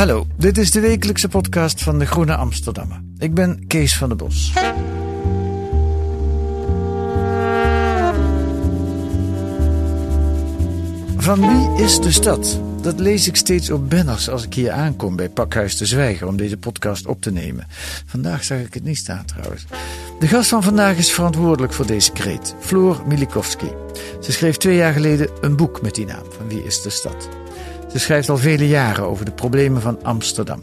Hallo, dit is de wekelijkse podcast van de Groene Amsterdammer. Ik ben Kees van der Bos. Van wie is de stad? Dat lees ik steeds op banners als ik hier aankom bij Pakhuis de Zwijger om deze podcast op te nemen. Vandaag zag ik het niet staan trouwens. De gast van vandaag is verantwoordelijk voor deze kreet, Floor Milikowski. Ze schreef twee jaar geleden een boek met die naam, Van wie is de stad? Ze schrijft al vele jaren over de problemen van Amsterdam.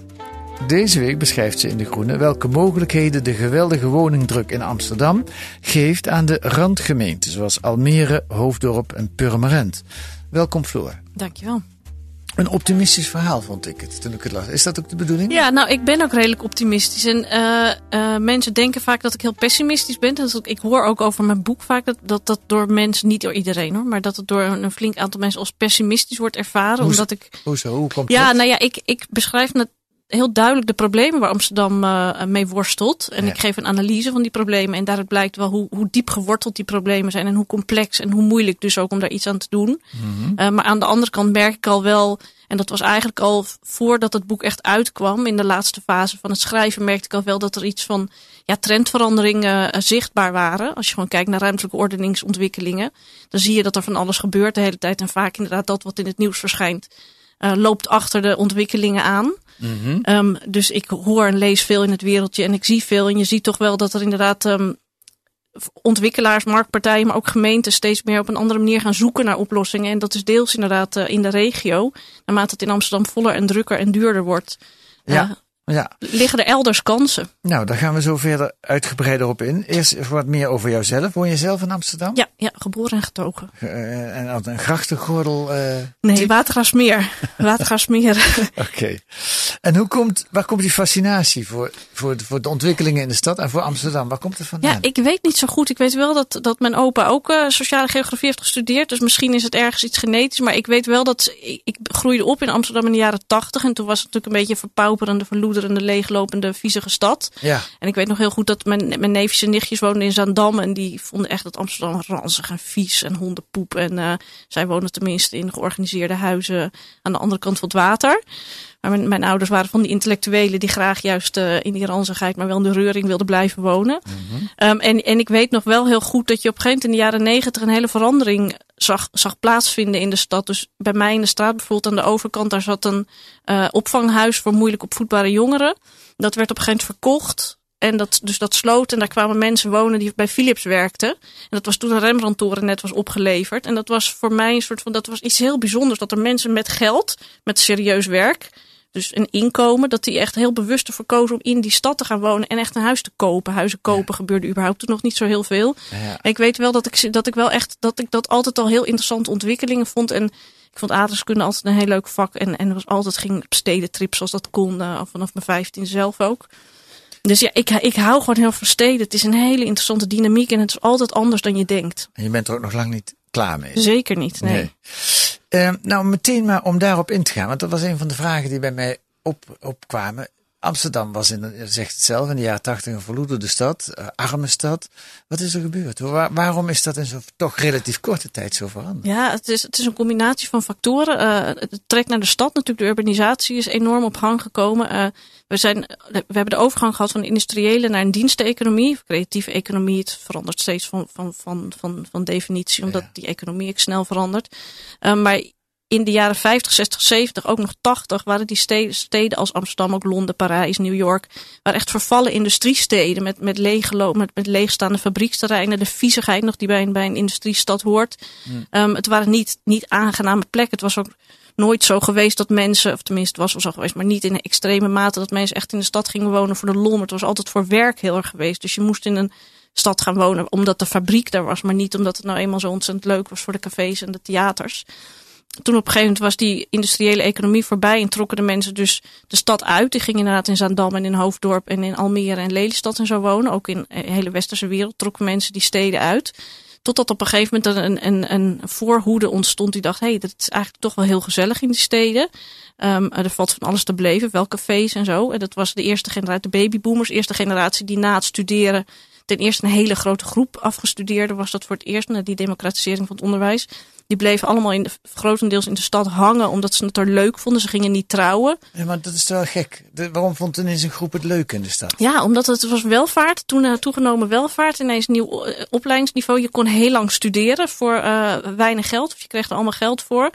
Deze week beschrijft ze in De Groene welke mogelijkheden de geweldige woningdruk in Amsterdam geeft aan de randgemeenten, zoals Almere, Hoofddorp en Purmerend. Welkom Floor. Dankjewel. Een optimistisch verhaal vond ik het toen ik het las. Is dat ook de bedoeling? Ja, nou, ik ben ook redelijk optimistisch. En eh, eh, mensen denken vaak dat ik heel pessimistisch ben. Dat ik, hoor ook over mijn boek vaak dat, dat dat door mensen, niet door iedereen hoor, maar dat het door een, een flink aantal mensen als pessimistisch wordt ervaren. Hoe- omdat ik. Hoezo? Hoe komt Ja, dat? nou ja, ik, ik beschrijf net heel duidelijk de problemen waar Amsterdam eh, mee worstelt. En Ja. ik geef een analyse van die problemen. En daaruit blijkt wel hoe, hoe diep geworteld die problemen zijn. En hoe complex en hoe moeilijk dus ook om daar iets aan te doen. Mhm. Eh, maar aan de andere kant merk ik al wel, en dat was eigenlijk al voordat het boek echt uitkwam, in de laatste fase van het schrijven, merkte ik al wel dat er iets van ja, trendveranderingen eh, zichtbaar waren. Als je gewoon kijkt naar ruimtelijke ordeningsontwikkelingen, dan zie je dat er van alles gebeurt de hele tijd. En vaak inderdaad dat wat in het nieuws verschijnt, loopt achter de ontwikkelingen aan. Mhm. Ehm, dus ik hoor en lees veel in het wereldje en ik zie veel. En je ziet toch wel dat er inderdaad ehm, ontwikkelaars, marktpartijen, maar ook gemeenten steeds meer op een andere manier gaan zoeken naar oplossingen. En dat is deels inderdaad eh, in de regio. Naarmate het in Amsterdam voller en drukker en duurder wordt, Ja. Ja, liggen er elders kansen. nou daar gaan we zo verder uitgebreider op in. Eerst wat meer over jouzelf. Woon je zelf in Amsterdam? Ja, ja geboren en getogen. Eh, en had een grachtengordel. eh, Nee, Watergraafsmeer. Watergraafsmeer. Oké. En hoe komt, waar komt die fascinatie voor, voor, voor de ontwikkelingen in de stad en voor Amsterdam? Waar komt het vandaan? Ja, ik weet niet zo goed. Ik weet wel dat, dat mijn opa ook eh, sociale geografie heeft gestudeerd. Dus misschien is het ergens iets genetisch. Maar ik weet wel dat ik, ik groeide op in Amsterdam in de jaren tachtig. En toen was het natuurlijk een beetje verpauperende, verloederende, leeglopende, viezige stad. Ja, En ik weet nog heel goed dat mijn, mijn neefjes en nichtjes woonden in Zaandam. En die vonden echt dat Amsterdam ranzig en vies en hondenpoep. En eh, zij wonen tenminste in georganiseerde huizen aan de andere kant van het water. Maar mijn, mijn ouders waren van die intellectuelen die graag juist eh, in die ranzigheid, maar wel in de reuring wilden blijven wonen. Ehm, en, en ik weet nog wel heel goed dat je op een gegeven moment in de jaren negentig een hele verandering zag, zag plaatsvinden in de stad. Dus bij mij in de straat bijvoorbeeld aan de overkant, daar zat een eh, opvanghuis voor moeilijk opvoedbare jongeren. Dat werd op een gegeven moment verkocht. En dat, dus dat sloot en daar kwamen mensen wonen die bij Philips werkten. En dat was toen een Rembrandtoren net was opgeleverd. En dat was voor mij een soort van, dat was iets heel bijzonders. Dat er mensen met geld, met serieus werk, dus een inkomen, dat die echt heel bewust ervoor kozen om in die stad te gaan wonen en echt een huis te kopen. Huizen kopen gebeurde überhaupt toen nog niet zo heel veel. ja. Ik weet wel dat ik, dat ik wel echt, dat ik dat altijd al heel interessante ontwikkelingen vond. En ik vond aardrijkskunde altijd een heel leuk vak. En, en was altijd ging op stedentrips als dat kon, eh, vanaf mijn 15 zelf ook. Dus ja, ik, ik hou gewoon heel van steden. Het is een hele interessante dynamiek en het is altijd anders dan je denkt. En je bent er ook nog lang niet klaar mee. Zeker niet, nee. Eh, nou, meteen maar om daarop in te gaan, want dat was een van de vragen die bij mij op, opkwamen. Amsterdam was, in, de- zegt het zelf, in de jaren tachtig een verloederde stad, eh, arme stad. Wat is er gebeurd? Waar- waarom is dat in zo'n toch relatief korte tijd zo veranderd? Ja, het is, het is een combinatie van factoren. Eh, het trek naar de stad, natuurlijk de urbanisatie is enorm op gang gekomen. Eh, we, zijn, we hebben de overgang gehad van een industriële naar een diensteconomie, creatieve economie. Het verandert steeds van, van, van, van, van definitie, omdat Ja. die economie ook snel verandert. Eh, maar in de jaren 50, 60, 70, ook nog 80 waren die steden, steden als Amsterdam, ook Londen, Parijs, New York, waren echt vervallen industriesteden met, met, met, met leegstaande fabrieksterreinen, de viezigheid nog die bij een, bij een industriestad hoort. Um, het waren niet, niet aangename plekken. Het was ook nooit zo geweest dat mensen, of tenminste was wel zo geweest, maar niet in een extreme mate dat mensen echt in de stad gingen wonen voor de lol. Maar het was altijd voor werk heel erg geweest. Dus je moest in een stad gaan wonen omdat de fabriek daar was, maar niet omdat het nou eenmaal zo ontzettend leuk was voor de cafés en de theaters toen op een gegeven moment was die industriële economie voorbij en trokken de mensen dus de stad uit. Die gingen inderdaad in Zaandam en in Hoofddorp en in Almere en Lelystad en zo wonen. Ook in de hele westerse wereld trokken mensen die steden uit. Totdat op een gegeven moment een, een, een voorhoede ontstond die dacht, hé, hey, dat is eigenlijk toch wel heel gezellig in die steden. Um, er valt van alles te beleven, wel cafés en zo. En dat was de eerste generatie, de babyboomers, eerste generatie die na het studeren ten eerste een hele grote groep afgestudeerden was dat voor het eerst, na die democratisering van het onderwijs. Die bleven allemaal in de, grotendeels in de stad hangen omdat ze het er leuk vonden. Ze gingen niet trouwen. Ja, maar dat is wel gek. waarom vond ineens een groep het leuk in de stad? Ja, omdat het was welvaart. Toen uh, toegenomen welvaart. Ineens nieuw uh, opleidingsniveau. Je kon heel lang studeren voor uh, weinig geld. Of je kreeg er allemaal geld voor.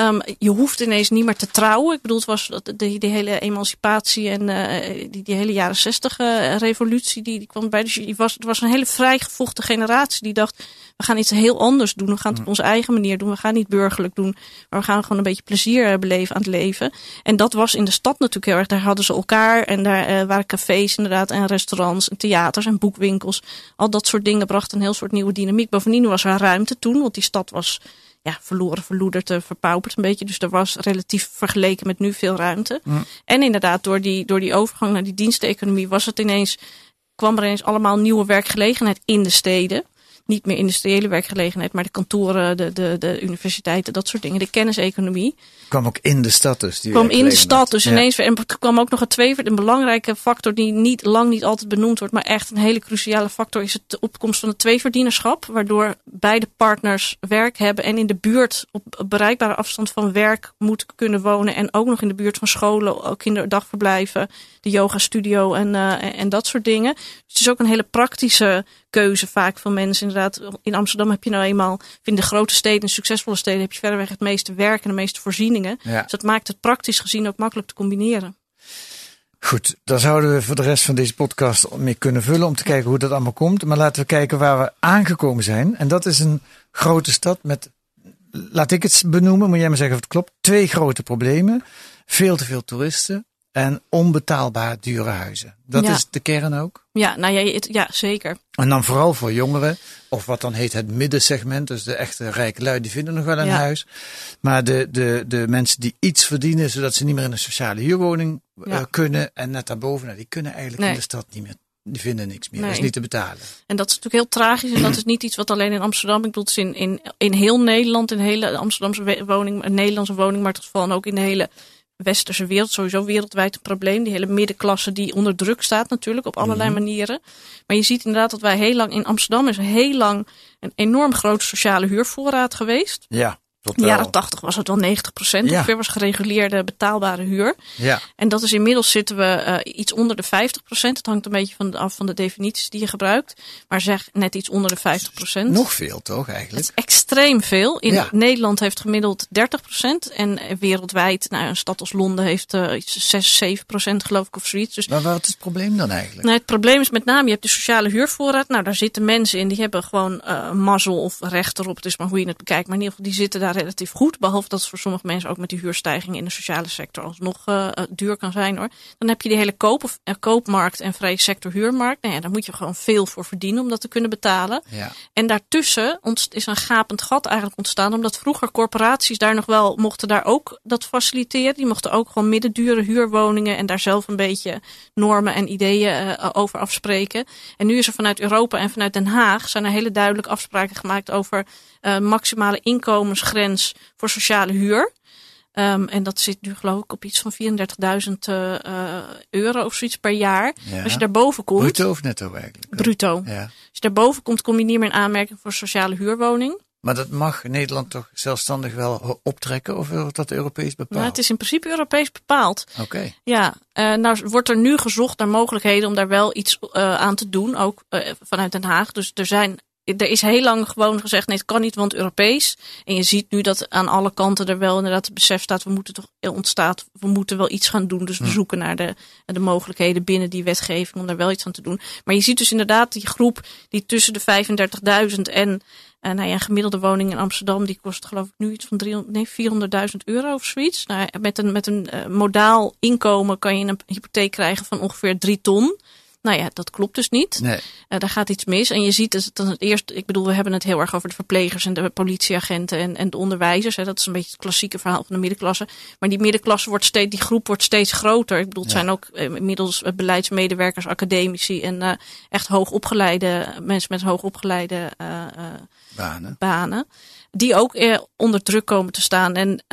Um, je hoeft ineens niet meer te trouwen. Ik bedoel, het was de, die hele emancipatie en uh, die, die hele jaren zestig uh, revolutie, die, die kwam bij. Dus je was, het was een hele vrijgevochten generatie die dacht, we gaan iets heel anders doen. We gaan het op onze eigen manier doen. We gaan niet burgerlijk doen, maar we gaan gewoon een beetje plezier uh, beleven aan het leven. En dat was in de stad natuurlijk heel erg. Daar hadden ze elkaar en daar waren cafés inderdaad en restaurants en theaters en boekwinkels. Al dat soort dingen brachten een heel soort nieuwe dynamiek. Bovendien was er ruimte toen, want die stad was ja, verloren, verloederd, verpauperd een beetje. Dus er was relatief vergeleken met nu veel ruimte. En inderdaad, door die, door die overgang naar die diensteconomie was het ineens, kwam er ineens allemaal nieuwe werkgelegenheid in de steden niet meer industriële werkgelegenheid, maar de kantoren, de, de, de universiteiten, dat soort dingen. De kenniseconomie. Kwam ook in de stad dus. Die kwam in de stad dus ineens. En er kwam ook nog een tweede, een belangrijke factor die niet lang niet altijd benoemd wordt, maar echt een hele cruciale factor is het de opkomst van het tweeverdienerschap. Waardoor beide partners werk hebben en in de buurt op bereikbare afstand van werk moeten kunnen wonen. En ook nog in de buurt van scholen, ook kinderdagverblijven, de yoga studio en, uh, en dat soort dingen. Dus het is ook een hele praktische keuze vaak van mensen. Inderdaad, in Amsterdam heb je nou eenmaal, in de grote steden, succesvolle steden, heb je verreweg het meeste werk en de meeste voorzieningen. Ja. Dus dat maakt het praktisch gezien ook makkelijk te combineren. Goed, daar zouden we voor de rest van deze podcast mee kunnen vullen om te kijken hoe dat allemaal komt. Maar laten we kijken waar we aangekomen zijn. En dat is een grote stad met, laat ik het benoemen, moet jij maar zeggen of het klopt, twee grote problemen. Veel te veel toeristen en onbetaalbaar dure huizen. Dat is de kern ook? Ja, nou ja, ja, zeker. En dan vooral voor jongeren, of wat dan heet het middensegment. Dus de echte rijke lui, die vinden nog wel een huis. Maar de, de, de mensen die iets verdienen, zodat ze niet meer in een sociale huurwoning uh, kunnen. En net daarboven, nou, die kunnen eigenlijk in de stad niet meer die vinden niks meer. Nee. Dat is niet te betalen. En dat is natuurlijk heel tragisch. En dat is niet iets wat alleen in Amsterdam. Ik bedoel, het is in, in, in heel Nederland, in hele Amsterdamse woning, Nederlandse woningmarkt geval. En ook in de hele westerse wereld sowieso wereldwijd een probleem. Die hele middenklasse die onder druk staat natuurlijk op allerlei mhm. manieren. Maar je ziet inderdaad dat wij heel lang in Amsterdam is heel lang een enorm grote sociale huurvoorraad geweest. Ja. In de jaren 80 was het wel 90 procent. Ja. Ongeveer was gereguleerde betaalbare huur. Ja. En dat is inmiddels zitten we uh, iets onder de 50 procent. Het hangt een beetje van af van de definities die je gebruikt. Maar zeg net iets onder de 50 procent. Nog veel toch eigenlijk? Het is extreem veel. In ja. Nederland heeft gemiddeld 30 procent. En wereldwijd, nou, een stad als Londen heeft uh, iets 6, 7 procent geloof ik of zoiets. Dus, maar wat is het probleem dan eigenlijk? Nou, het probleem is met name, je hebt de sociale huurvoorraad. Nou, daar zitten mensen in die hebben gewoon uh, mazzel of recht erop. Het is maar hoe je het bekijkt. Maar in ieder geval, die zitten daar relatief goed. Behalve dat het voor sommige mensen ook met die huurstijging in de sociale sector alsnog uh, duur kan zijn hoor. Dan heb je die hele koop of, uh, koopmarkt en vrije sector huurmarkt. Nou ja, daar moet je gewoon veel voor verdienen om dat te kunnen betalen. Ja. En daartussen is een gapend gat eigenlijk ontstaan. Omdat vroeger corporaties daar nog wel mochten daar ook dat faciliteren. Die mochten ook gewoon middendure huurwoningen en daar zelf een beetje normen en ideeën uh, over afspreken. En nu is er vanuit Europa en vanuit Den Haag zijn er hele duidelijke afspraken gemaakt over uh, maximale inkomensgrens voor sociale huur. Um, en dat zit nu geloof ik op iets van 34.000 uh, euro of zoiets per jaar. Ja. Als je daarboven komt. Bruto of netto eigenlijk? Bruto. Ja. Als je daarboven komt, kom je niet meer in aanmerking voor sociale huurwoning. Maar dat mag Nederland toch zelfstandig wel optrekken of wordt dat Europees bepaald? Nou, het is in principe Europees bepaald. Oké. Okay. Ja, uh, nou wordt er nu gezocht naar mogelijkheden om daar wel iets uh, aan te doen, ook uh, vanuit Den Haag. Dus er zijn er is heel lang gewoon gezegd, nee, het kan niet, want Europees. En je ziet nu dat aan alle kanten er wel inderdaad het besef staat, we moeten toch ontstaat, we moeten wel iets gaan doen. Dus we zoeken naar de, de mogelijkheden binnen die wetgeving om daar wel iets aan te doen. Maar je ziet dus inderdaad die groep die tussen de 35.000 en uh, nou ja, een gemiddelde woning in Amsterdam, die kost geloof ik nu iets van 300, nee, 400.000 euro of zoiets. Nou, met een, met een uh, modaal inkomen kan je een hypotheek krijgen van ongeveer 3 ton. Nou ja, dat klopt dus niet. Nee. Uh, daar gaat iets mis. En je ziet dus dat het eerst, ik bedoel, we hebben het heel erg over de verplegers en de politieagenten en, en de onderwijzers. Hè. Dat is een beetje het klassieke verhaal van de middenklasse. Maar die middenklasse wordt steeds, die groep wordt steeds groter. Ik bedoel, het ja. zijn ook uh, inmiddels beleidsmedewerkers, academici en uh, echt hoogopgeleide mensen met hoogopgeleide banen. banen. Die ook onder druk komen te staan. En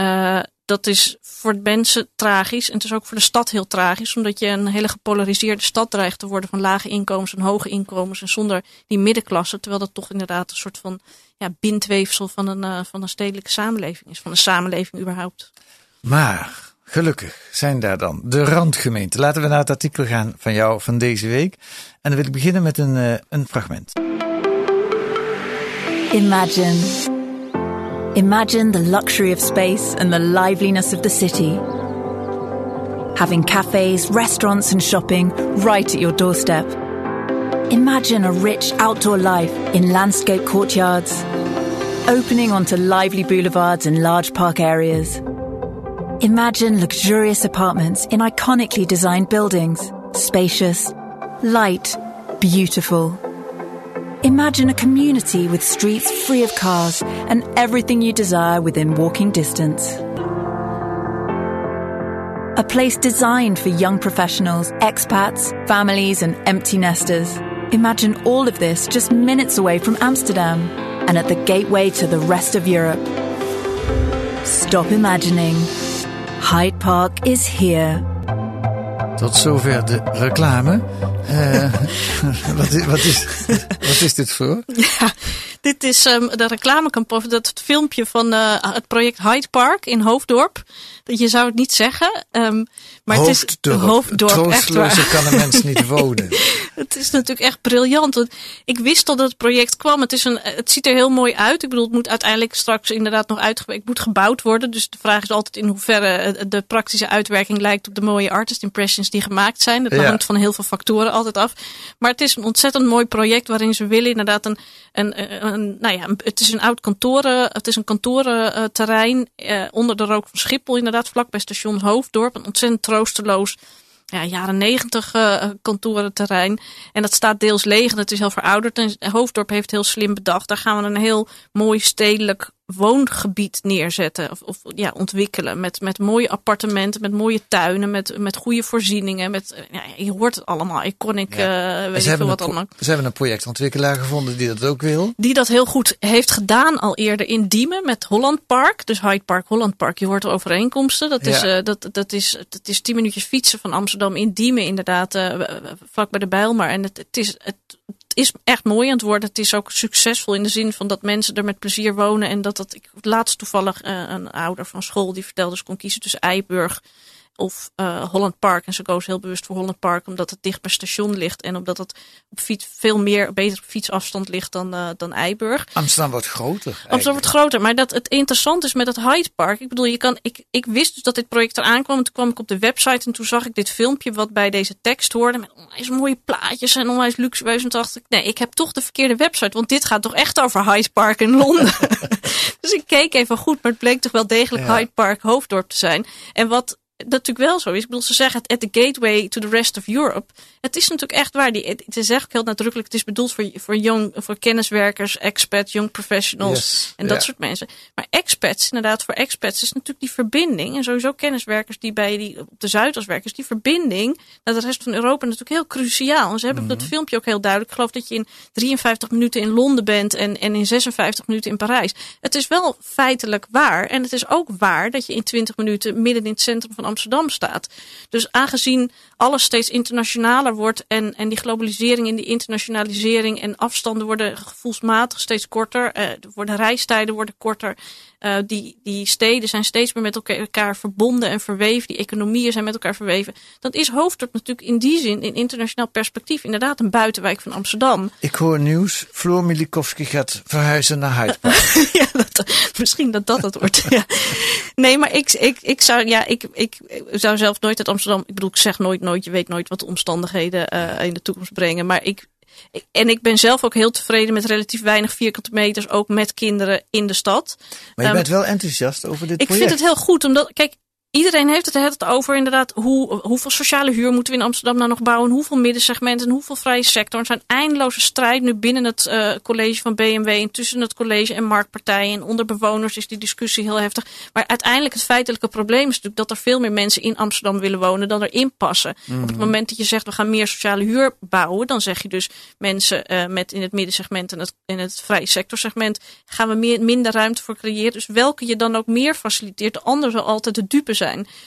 dat is voor de mensen tragisch. En het is ook voor de stad heel tragisch. Omdat je een hele gepolariseerde stad dreigt te worden van lage inkomens en hoge inkomens. En zonder die middenklasse. Terwijl dat toch inderdaad een soort van ja, bindweefsel van een, uh, van een stedelijke samenleving is. Van een samenleving überhaupt. Maar gelukkig zijn daar dan de randgemeenten. Laten we naar het artikel gaan van jou van deze week. En dan wil ik beginnen met een, uh, een fragment. Imagine. Imagine the luxury of space and the liveliness of the city. Having cafes, restaurants, and shopping right at your doorstep. Imagine a rich outdoor life in landscape courtyards, opening onto lively boulevards and large park areas. Imagine luxurious apartments in iconically designed buildings, spacious, light, beautiful. Imagine a community with streets free of cars and everything you desire within walking distance. A place designed for young professionals, expats, families, and empty nesters. Imagine all of this just minutes away from Amsterdam and at the gateway to the rest of Europe. Stop imagining. Hyde Park is here. Tot zover de reclame. Uh, wat, is, wat, is, wat is dit voor? Ja, dit is um, de reclamecampagne, dat filmpje van uh, het project Hyde Park in Hoofddorp. Je zou het niet zeggen, um, maar Hoofddorp. het is Hoofddorp. Troostlozer kan een mens niet wonen. het is natuurlijk echt briljant. Want ik wist al dat het project kwam. Het, is een, het ziet er heel mooi uit. Ik bedoel, het moet uiteindelijk straks inderdaad nog uitgewerkt. moet gebouwd worden. Dus de vraag is altijd in hoeverre de praktische uitwerking lijkt op de mooie artist impressions die gemaakt zijn. Dat ja. hangt van heel veel factoren altijd af. Maar het is een ontzettend mooi project waarin ze willen inderdaad een, een, een nou ja, het is een oud kantoren, het is een kantorenterrein uh, onder de rook van Schiphol inderdaad, vlakbij station Hoofddorp. Een ontzettend troosteloos ja, jaren negentig uh, kantorenterrein. En dat staat deels leeg en het is heel verouderd. En Hoofddorp heeft heel slim bedacht. Daar gaan we een heel mooi stedelijk woongebied neerzetten of, of ja, ontwikkelen. Met, met mooie appartementen, met mooie tuinen, met, met goede voorzieningen. Met, ja, je hoort het allemaal, iconic, ja. uh, weet ik veel wat allemaal. Ze hebben een projectontwikkelaar gevonden die dat ook wil. Die dat heel goed heeft gedaan al eerder in Diemen met Holland Park. Dus Hyde Park, Holland Park. Je hoort overeenkomsten. Dat, is, uh, dat, dat, is, dat is tien minuutjes fietsen van Amsterdam in Diemen inderdaad. Uh, vlak bij de Bijlmer. En het, het is... Het, is echt mooi aan het worden. Het is ook succesvol in de zin van dat mensen er met plezier wonen. En dat dat. Ik laatst toevallig uh, een ouder van school die vertelde ze kon kiezen tussen Eiburg of uh, Holland Park. En ze koos heel bewust voor Holland Park, omdat het dicht bij station ligt. En omdat het op fiets veel meer, beter op fietsafstand ligt dan, uh, dan Eiburg. Amsterdam wordt groter. Eigenlijk. Amsterdam wordt groter. Maar dat het interessant is met het Hyde Park. Ik bedoel, je kan, ik, ik wist dus dat dit project eraan kwam. En toen kwam ik op de website en toen zag ik dit filmpje wat bij deze tekst hoorde. Met onwijs mooie plaatjes en onwijs luxueus. En toen dacht ik, nee, ik heb toch de verkeerde website. Want dit gaat toch echt over Hyde Park in Londen. dus ik keek even goed, maar het bleek toch wel degelijk ja. Hyde Park Hoofddorp te zijn. En wat dat natuurlijk wel zo is. Ik bedoel, ze zeggen het at the gateway to the rest of Europe. Het is natuurlijk echt waar. Die, ze zeggen ook heel nadrukkelijk, het is bedoeld voor, voor, young, voor kenniswerkers, expats, young professionals yes, en dat ja. soort mensen. Maar expats, inderdaad, voor expats is natuurlijk die verbinding. En sowieso kenniswerkers die bij die, op de Zuidas werken, is die verbinding naar de rest van Europa natuurlijk heel cruciaal. En ze hebben mm -hmm. dat filmpje ook heel duidelijk. Ik geloof dat je in 53 minuten in Londen bent en, en in 56 minuten in Parijs. Het is wel feitelijk waar. En het is ook waar dat je in 20 minuten midden in het centrum van van Amsterdam staat. Dus aangezien alles steeds internationaler wordt en, en die globalisering en die internationalisering en afstanden worden gevoelsmatig steeds korter, uh, worden reistijden worden korter. Uh, die, die steden zijn steeds meer met elkaar verbonden en verweven. Die economieën zijn met elkaar verweven. Dan is Hoofddorp natuurlijk in die zin, in internationaal perspectief, inderdaad een buitenwijk van Amsterdam. Ik hoor nieuws. Floor Milikowski gaat verhuizen naar Hyde Park. ja, dat, misschien dat dat het wordt. ja. Nee, maar ik, ik, ik, zou, ja, ik, ik zou zelf nooit uit Amsterdam. Ik bedoel, ik zeg nooit, nooit. Je weet nooit wat de omstandigheden uh, in de toekomst brengen. Maar ik, en ik ben zelf ook heel tevreden met relatief weinig vierkante meters, ook met kinderen in de stad. Maar je bent wel enthousiast over dit ik project. Ik vind het heel goed, omdat, kijk, Iedereen heeft het, het over inderdaad hoe, hoeveel sociale huur moeten we in Amsterdam nou nog bouwen. Hoeveel middensegmenten, hoeveel vrije sector. Er zijn eindeloze strijd nu binnen het uh, college van BMW en tussen het college en marktpartijen. En onder bewoners is die discussie heel heftig. Maar uiteindelijk het feitelijke probleem is natuurlijk dat er veel meer mensen in Amsterdam willen wonen dan erin passen. Mm -hmm. Op het moment dat je zegt we gaan meer sociale huur bouwen, dan zeg je dus mensen uh, met in het middensegment en het, in het vrije sectorsegment gaan we meer, minder ruimte voor creëren. Dus welke je dan ook meer faciliteert, de ander zal altijd de dupe zijn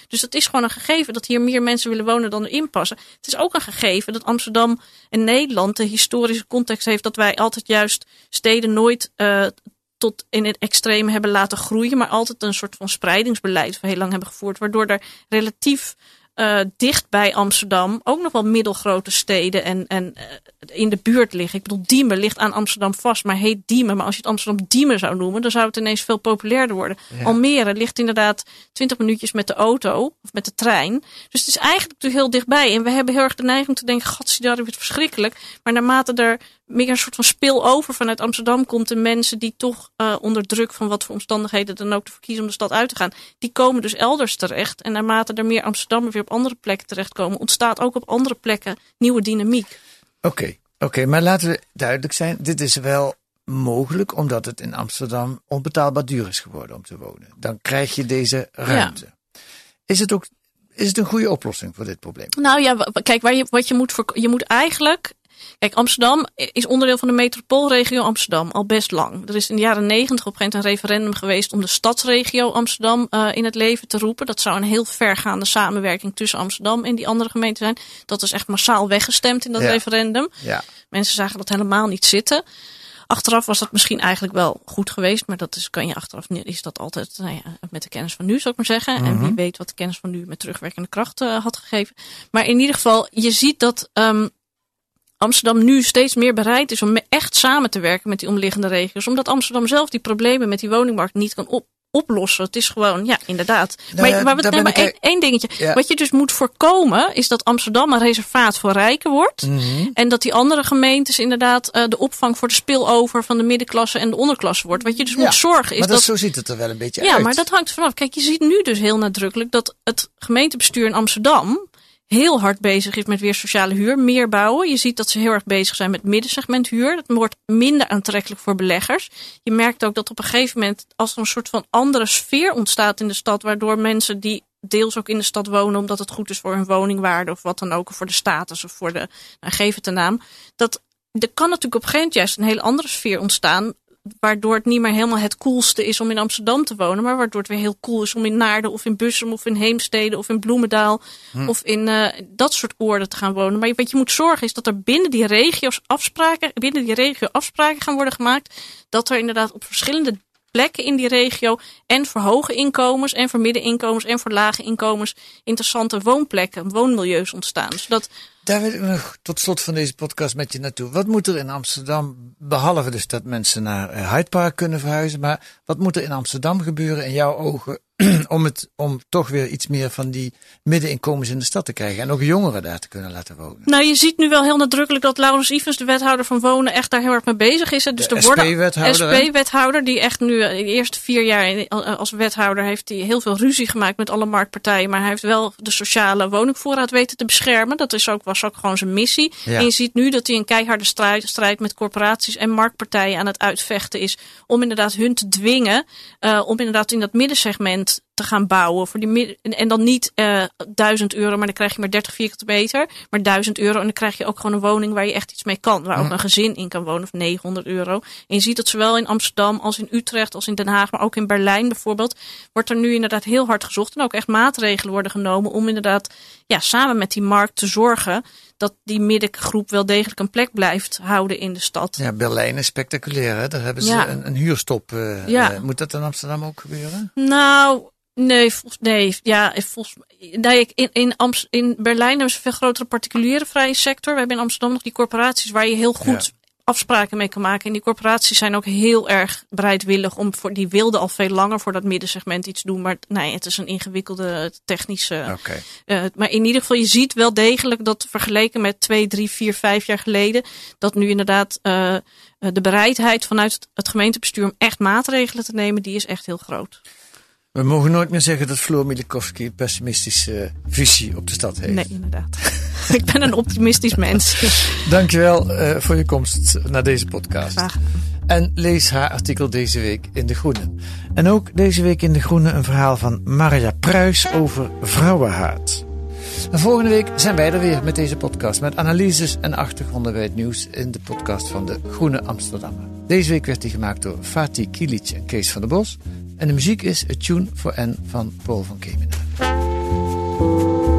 Dus dat is gewoon een gegeven dat hier meer mensen willen wonen dan erin passen. Het is ook een gegeven dat Amsterdam en Nederland de historische context heeft dat wij altijd juist steden nooit uh, tot in het extreme hebben laten groeien, maar altijd een soort van spreidingsbeleid heel lang hebben gevoerd, waardoor er relatief uh, dicht bij Amsterdam ook nog wel middelgrote steden en, en uh, in de buurt liggen. Ik bedoel, Diemen ligt aan Amsterdam vast, maar heet Diemen. Maar als je het Amsterdam Diemen zou noemen, dan zou het ineens veel populairder worden. Ja. Almere ligt inderdaad 20 minuutjes met de auto of met de trein. Dus het is eigenlijk natuurlijk heel dichtbij. En we hebben heel erg de neiging om te denken, god, daar wordt verschrikkelijk. Maar naarmate er meer een soort van spillover vanuit Amsterdam komt. En mensen die toch uh, onder druk van wat voor omstandigheden dan ook te verkiezen om de stad uit te gaan. Die komen dus elders terecht. En naarmate er meer Amsterdammers weer op andere plekken terechtkomen. Ontstaat ook op andere plekken nieuwe dynamiek. Oké, okay, oké. Okay, maar laten we duidelijk zijn. Dit is wel mogelijk omdat het in Amsterdam onbetaalbaar duur is geworden om te wonen. Dan krijg je deze ruimte. Ja. Is het ook is het een goede oplossing voor dit probleem? Nou ja, kijk, waar je, wat je moet, voor, je moet eigenlijk Kijk, Amsterdam is onderdeel van de metropoolregio Amsterdam al best lang. Er is in de jaren negentig op een gegeven moment een referendum geweest om de stadsregio Amsterdam uh, in het leven te roepen. Dat zou een heel vergaande samenwerking tussen Amsterdam en die andere gemeenten zijn. Dat is echt massaal weggestemd in dat ja. referendum. Ja. Mensen zagen dat helemaal niet zitten. Achteraf was dat misschien eigenlijk wel goed geweest, maar dat is, kan je achteraf niet, is dat altijd nou ja, met de kennis van nu, zou ik maar zeggen. Mm -hmm. En wie weet wat de kennis van nu met terugwerkende kracht uh, had gegeven. Maar in ieder geval, je ziet dat um, Amsterdam nu steeds meer bereid is om echt samen te werken met die omliggende regio's. Omdat Amsterdam zelf die problemen met die woningmarkt niet kan op, oplossen. Het is gewoon, ja, inderdaad. Nou, maar, maar, wat, nee, maar één, één dingetje. Ja. Wat je dus moet voorkomen, is dat Amsterdam een reservaat voor rijken wordt. Mm -hmm. En dat die andere gemeentes inderdaad uh, de opvang voor de spillover van de middenklasse en de onderklasse wordt. Wat je dus ja, moet zorgen is maar dat. dat, zo ziet het er wel een beetje ja, uit. maar dat hangt vanaf. Kijk, je ziet nu dus heel nadrukkelijk dat het gemeentebestuur in Amsterdam heel hard bezig is met weer sociale huur, meer bouwen. Je ziet dat ze heel erg bezig zijn met middensegment huur. Dat wordt minder aantrekkelijk voor beleggers. Je merkt ook dat op een gegeven moment, als er een soort van andere sfeer ontstaat in de stad, waardoor mensen die deels ook in de stad wonen, omdat het goed is voor hun woningwaarde of wat dan ook, of voor de status of voor de, nou, geef het een naam. Dat, er kan natuurlijk op een gegeven moment juist een hele andere sfeer ontstaan, waardoor het niet meer helemaal het coolste is om in Amsterdam te wonen, maar waardoor het weer heel cool is om in Naarden of in Bussum of in Heemstede of in Bloemendaal Hm. of in uh, dat soort oorden te gaan wonen. Maar wat je moet zorgen is dat er binnen die regio's afspraken, binnen die regio afspraken gaan worden gemaakt, dat er inderdaad op verschillende plekken in die regio en voor hoge inkomens en voor middeninkomens en voor lage inkomens interessante woonplekken, woonmilieus ontstaan. Zodat Daar wil ik nog tot slot van deze podcast met je naartoe. Wat moet er in Amsterdam, behalve dus dat mensen naar uh, Hyde Park kunnen verhuizen, maar wat moet er in Amsterdam gebeuren in jouw ogen om, het, om toch weer iets meer van die middeninkomens in de stad te krijgen en ook jongeren daar te kunnen laten wonen? Nou, je ziet nu wel heel nadrukkelijk dat Laurens Ivens, de wethouder van wonen, echt daar heel erg mee bezig is. Dus de er SP-wethouder. SP-wethouder, die echt nu de eerste vier jaar als wethouder heeft hij heel veel ruzie gemaakt met alle marktpartijen, maar hij heeft wel de sociale woningvoorraad weten te beschermen. Dat is ook, was ook gewoon zijn missie. Ja. En je ziet nu dat hij een keiharde strijd, strijd met corporaties en marktpartijen aan het uitvechten is om inderdaad hun te dwingen uh, om inderdaad in dat middensegment te gaan bouwen. Voor die midden, en, dan niet eh 1000 euro, maar dan krijg je maar 30 vierkante meter. Maar 1000 euro en dan krijg je ook gewoon een woning waar je echt iets mee kan. Waar ook een gezin in kan wonen of 900 euro. En je ziet dat zowel in Amsterdam als in Utrecht als in Den Haag, maar ook in Berlijn bijvoorbeeld, wordt er nu inderdaad heel hard gezocht. En ook echt maatregelen worden genomen om inderdaad ja, samen met die markt te zorgen dat die middengroep wel degelijk een plek blijft houden in de stad. Ja, Berlijn is spectaculair. Hè? Daar hebben ze Ja. een, een huurstop. eh, Ja. eh, moet dat in Amsterdam ook gebeuren? Nou, nee, volgens, nee, ja, volgens, nee, in, in, Amst, in Berlijn hebben ze een veel grotere particuliere vrije sector. We hebben in Amsterdam nog die corporaties waar je heel goed afspraken mee kan maken. En die corporaties zijn ook heel erg bereidwillig om voor, die wilden al veel langer voor dat middensegment iets doen. Maar nee, het is een ingewikkelde technische. Oké. eh, maar in ieder geval, je ziet wel degelijk dat vergeleken met twee, drie, vier, vijf jaar geleden, dat nu inderdaad eh, eh, de bereidheid vanuit het, het gemeentebestuur om echt maatregelen te nemen, die is echt heel groot. We mogen nooit meer zeggen dat Floor Milikowski een pessimistische eh, visie op de stad heeft. Nee, inderdaad. ik ben een optimistisch mens. Dankjewel eh voor je komst naar deze podcast. Graag. En lees haar artikel deze week in De Groene. En ook deze week in De Groene een verhaal van Marja Pruis over vrouwenhaat. En volgende week zijn wij er weer met deze podcast. Met analyses en achtergronden bij het nieuws in de podcast van De Groene Amsterdammer. Deze week werd die gemaakt door Fatih Kilic en Kees van der Bos. En de muziek is A Tune for N van Paul van Kemenaar.